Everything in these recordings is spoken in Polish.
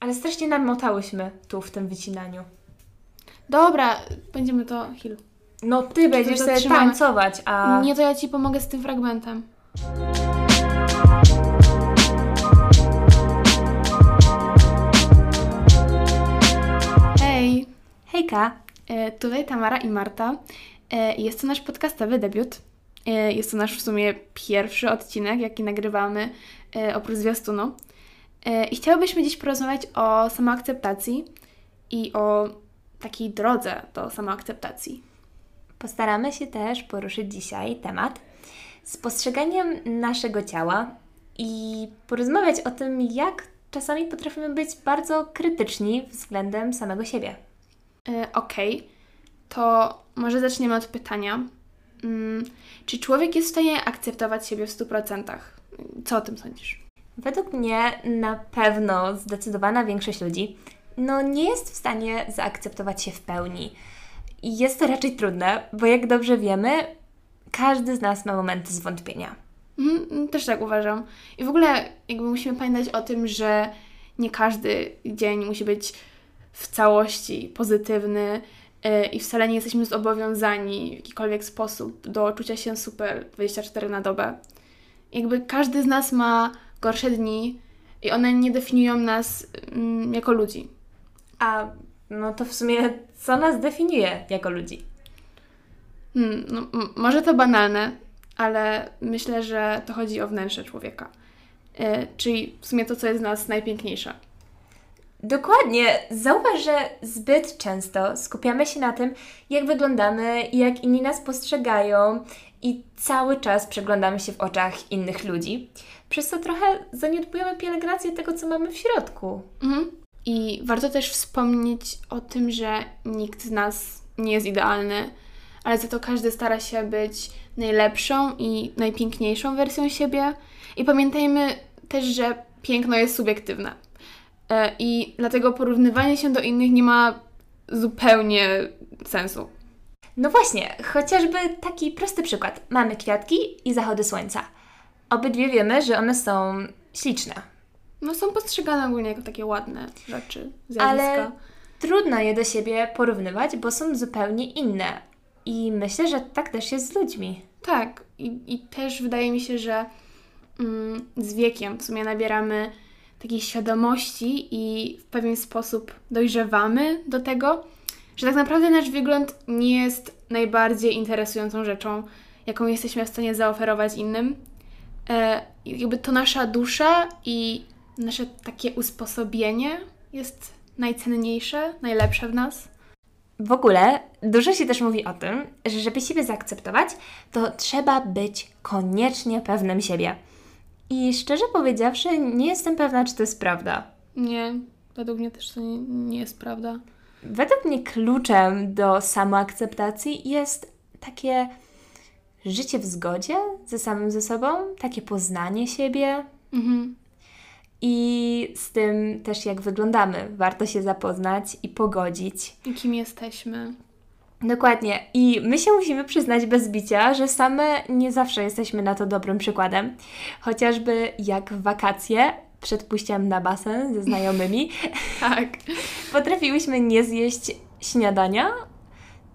Ale strasznie namotałyśmy tu w tym wycinaniu. Dobra, będziemy to Hill. No ty będziesz sobie zatrzymamy? tańcować, a... Nie, to ja ci pomogę z tym fragmentem. Hej, Hejka. e, tutaj Tamara i Marta. E, Jest to nasz podcastowy debiut. E, Jest to nasz w sumie pierwszy odcinek, jaki nagrywamy e, oprócz zwiastunu. E, I chciałybyśmy dziś porozmawiać o samoakceptacji i o takiej drodze do samoakceptacji. Postaramy się też poruszyć dzisiaj temat z postrzeganiem naszego ciała i porozmawiać o tym, jak czasami potrafimy być bardzo krytyczni względem samego siebie. E, Okej, to może zaczniemy od pytania. Mm, czy człowiek jest w stanie akceptować siebie w 100%? Co o tym sądzisz? Według mnie na pewno zdecydowana większość ludzi no nie jest w stanie zaakceptować się w pełni. I jest to raczej trudne, bo jak dobrze wiemy, każdy z nas ma momenty zwątpienia. Mhm, też tak uważam. I w ogóle jakby musimy pamiętać o tym, że nie każdy dzień musi być w całości pozytywny e, i wcale nie jesteśmy zobowiązani w jakikolwiek sposób do czucia się super 24 na dobę. Jakby każdy z nas ma gorsze dni i one nie definiują nas mm, jako ludzi. A no to w sumie co nas definiuje jako ludzi? Hmm, no, może to banalne, ale myślę, że to chodzi o wnętrze człowieka. E, czyli w sumie to, co jest w nas najpiękniejsze. Dokładnie. Zauważ, że zbyt często skupiamy się na tym, jak wyglądamy, jak inni nas postrzegają i cały czas przeglądamy się w oczach innych ludzi. Przez to trochę zaniedbujemy pielęgnację tego, co mamy w środku. Mhm. I warto też wspomnieć o tym, że nikt z nas nie jest idealny, ale za to każdy stara się być najlepszą i najpiękniejszą wersją siebie. I pamiętajmy też, że piękno jest subiektywne. E, I dlatego porównywanie się do innych nie ma zupełnie sensu. No właśnie, chociażby taki prosty przykład. Mamy kwiatki i zachody słońca. Obydwie wiemy, że one są śliczne, No są postrzegane ogólnie jako takie ładne rzeczy, zjawiska. ale trudno je do siebie porównywać, bo są zupełnie inne. I myślę, że tak też jest z ludźmi. Tak, i, i też wydaje mi się, że mm, z wiekiem w sumie nabieramy takiej świadomości i w pewien sposób dojrzewamy do tego, że tak naprawdę nasz wygląd nie jest najbardziej interesującą rzeczą, jaką jesteśmy w stanie zaoferować innym. E, jakby to nasza dusza i nasze takie usposobienie jest najcenniejsze, najlepsze w nas. W ogóle dużo się też mówi o tym, że żeby siebie zaakceptować, to trzeba być koniecznie pewnym siebie. I szczerze powiedziawszy, nie jestem pewna, czy to jest prawda. Nie, według mnie też to nie, nie jest prawda. Według mnie kluczem do samoakceptacji jest takie życie w zgodzie ze samym ze sobą, takie poznanie siebie Mhm. i z tym też jak wyglądamy. Warto się zapoznać i pogodzić. I kim jesteśmy. Dokładnie. I my się musimy przyznać bez bicia, że same nie zawsze jesteśmy na to dobrym przykładem. Chociażby jak w wakacje przed pójściem na basen ze znajomymi Tak. potrafiłyśmy nie zjeść śniadania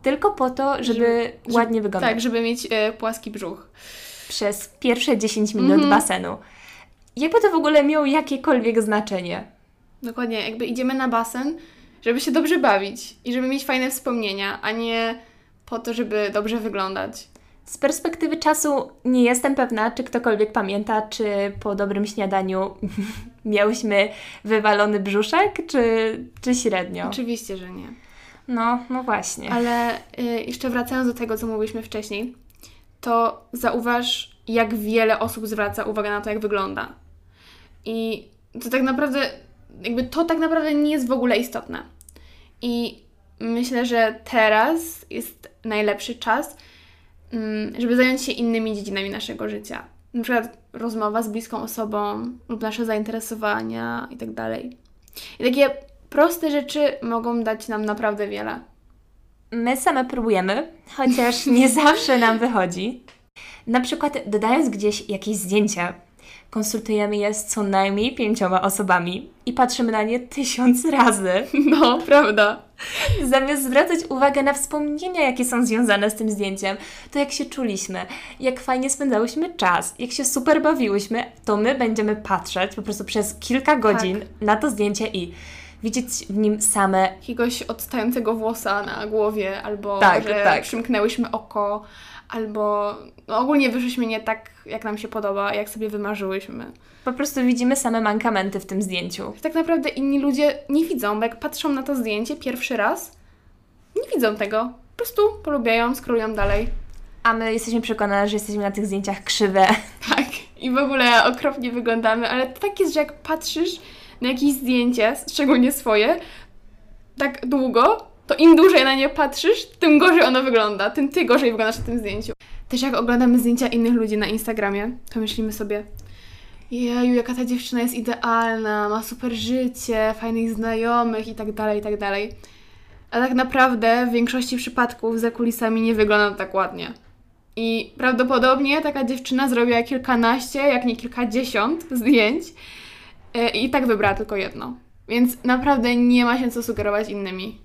tylko po to, żeby, Żeby- ładnie wyglądać Tak, żeby mieć e, płaski brzuch. przez pierwsze 10 minut Mhm. basenu. Jakby to w ogóle miało jakiekolwiek znaczenie. Dokładnie, jakby idziemy na basen, żeby się dobrze bawić i żeby mieć fajne wspomnienia, a nie po to, żeby dobrze wyglądać. Z perspektywy czasu nie jestem pewna, czy ktokolwiek pamięta, czy po dobrym śniadaniu miałyśmy wywalony brzuszek, czy, czy średnio. Oczywiście, że nie. No, no właśnie. Ale y, jeszcze wracając do tego, co mówiliśmy wcześniej, to zauważ, jak wiele osób zwraca uwagę na to, jak wygląda. I to tak naprawdę, jakby to tak naprawdę nie jest w ogóle istotne. I myślę, że teraz jest najlepszy czas, żeby zająć się innymi dziedzinami naszego życia. Na przykład rozmowa z bliską osobą lub nasze zainteresowania i tak dalej. I takie proste rzeczy mogą dać nam naprawdę wiele. My same próbujemy, chociaż nie zawsze nam wychodzi. Na przykład dodając gdzieś jakieś zdjęcie, konsultujemy je z co najmniej pięcioma osobami i patrzymy na nie tysiąc razy. No, prawda. Zamiast zwracać uwagę na wspomnienia, jakie są związane z tym zdjęciem, to jak się czuliśmy, jak fajnie spędzałyśmy czas, jak się super bawiłyśmy, to my będziemy patrzeć po prostu przez kilka godzin Tak. na to zdjęcie i widzieć w nim same Jakiegoś odstającego włosa na głowie, albo Tak, że tak. przymknęłyśmy oko, albo no, ogólnie wyszłyśmy nie tak, jak nam się podoba, jak sobie wymarzyłyśmy. Po prostu widzimy same mankamenty w tym zdjęciu. Tak naprawdę inni ludzie nie widzą, bo jak patrzą na to zdjęcie pierwszy raz, nie widzą tego. Po prostu polubiają, skrólują dalej. A my jesteśmy przekonane, że jesteśmy na tych zdjęciach krzywe. Tak, i w ogóle okropnie wyglądamy, ale to tak jest, że jak patrzysz na jakieś zdjęcie, szczególnie swoje, tak długo, to im dłużej na nie patrzysz, tym gorzej ono wygląda, tym ty gorzej wyglądasz na tym zdjęciu. Też jak oglądamy zdjęcia innych ludzi na Instagramie, to myślimy sobie, jeju, jaka ta dziewczyna jest idealna, ma super życie, fajnych znajomych i tak dalej, i tak dalej. A tak naprawdę w większości przypadków za kulisami nie wygląda tak ładnie. I prawdopodobnie taka dziewczyna zrobiła kilkanaście, jak nie kilkadziesiąt zdjęć e, i tak wybrała tylko jedno. Więc naprawdę nie ma się co sugerować innymi.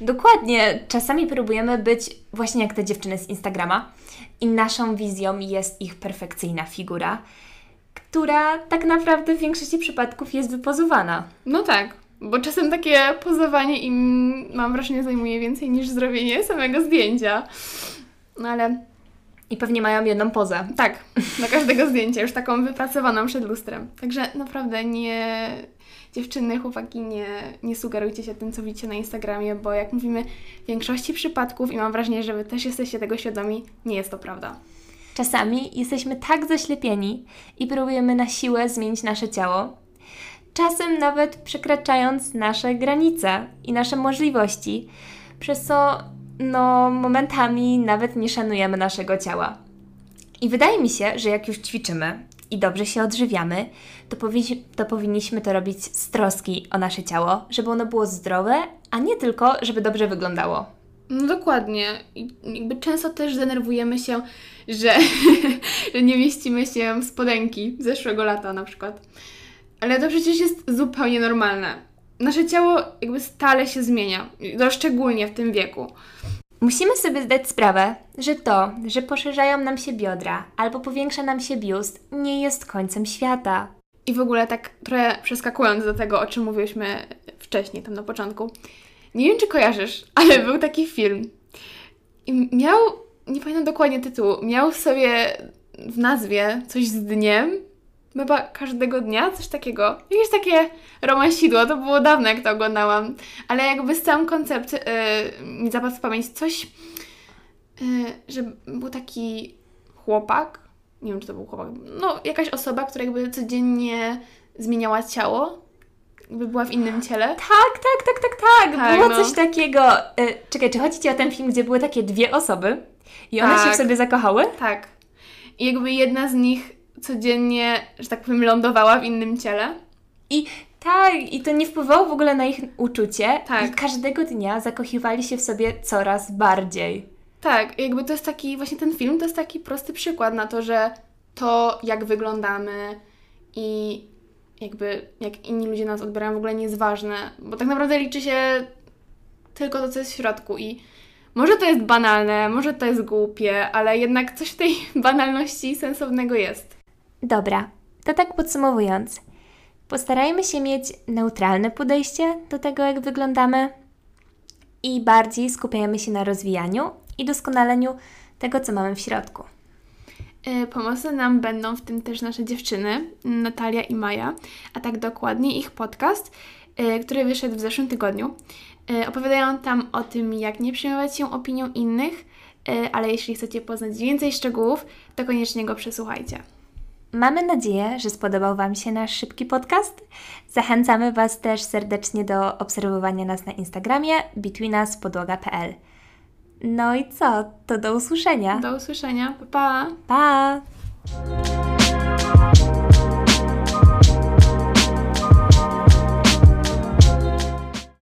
Dokładnie, czasami próbujemy być właśnie jak te dziewczyny z Instagrama i naszą wizją jest ich perfekcyjna figura, która tak naprawdę w większości przypadków jest wypozowana. No tak, bo czasem takie pozowanie im, mam wrażenie, zajmuje więcej niż zrobienie samego zdjęcia. No ale I pewnie mają jedną pozę. tak, na każdego zdjęcia, już taką wypracowaną przed lustrem. Także naprawdę nie. Dziewczyny, chłopaki, nie, nie sugerujcie się tym, co widzicie na Instagramie, bo jak mówimy, w większości przypadków, i mam wrażenie, że Wy też jesteście tego świadomi, nie jest to prawda. Czasami jesteśmy tak zaślepieni i próbujemy na siłę zmienić nasze ciało, czasem nawet przekraczając nasze granice i nasze możliwości, przez co no, momentami nawet nie szanujemy naszego ciała. I wydaje mi się, że jak już ćwiczymy i dobrze się odżywiamy, to, powi- to powinniśmy to robić z troski o nasze ciało, żeby ono było zdrowe, a nie tylko, żeby dobrze wyglądało. No dokładnie. I jakby często też denerwujemy się, że, że nie mieścimy się w spodenki zeszłego lata na przykład. Ale to przecież jest zupełnie normalne. Nasze ciało jakby stale się zmienia, no szczególnie w tym wieku. Musimy sobie zdać sprawę, że to, że poszerzają nam się biodra albo powiększa nam się biust, nie jest końcem świata. I w ogóle tak trochę przeskakując do tego, o czym mówiłyśmy wcześniej, tam na początku. Nie wiem, czy kojarzysz, ale był taki film. I miał, nie pamiętam dokładnie tytułu, miał w sobie w nazwie coś z dniem. Chyba każdego dnia, coś takiego. Jakieś takie romansidło, to było dawno, jak to oglądałam. Ale jakby sam koncept yy, mi zapadł w pamięć coś, yy, że był taki chłopak, nie wiem, czy to był chłopak, no jakaś osoba, która jakby codziennie zmieniała ciało, jakby była w innym ciele. Tak, tak, tak, tak, tak. Tak, Było no. coś takiego. Y, czekaj, czy chodzi Ci o ten film, gdzie były takie dwie osoby i one się Tak. w sobie zakochały? Tak. I jakby jedna z nich codziennie, że tak powiem, lądowała w innym ciele. I tak, i to nie wpływało w ogóle na ich uczucie. Tak. I każdego dnia zakochiwali się w sobie coraz bardziej. Tak, jakby to jest taki, właśnie ten film to jest taki prosty przykład na to, że to, jak wyglądamy i jakby jak inni ludzie nas odbierają w ogóle nie jest ważne, bo tak naprawdę liczy się tylko to, co jest w środku i może to jest banalne, może to jest głupie, ale jednak coś w tej banalności sensownego jest. Dobra, to tak podsumowując. Postarajmy się mieć neutralne podejście do tego, jak wyglądamy i bardziej skupiajmy się na rozwijaniu i doskonaleniu tego, co mamy w środku. E, Pomocne nam będą w tym też nasze dziewczyny, Natalia i Maja, a tak dokładnie ich podcast, e, który wyszedł w zeszłym tygodniu. E, Opowiadają tam o tym, jak nie przejmować się opinią innych, ale jeśli chcecie poznać więcej szczegółów, to koniecznie go przesłuchajcie. Mamy nadzieję, że spodobał Wam się nasz szybki podcast. Zachęcamy Was też serdecznie do obserwowania nas na Instagramie betweenuspodłoga.pl. No i co? To do usłyszenia. Do usłyszenia. Pa! pa! Pa!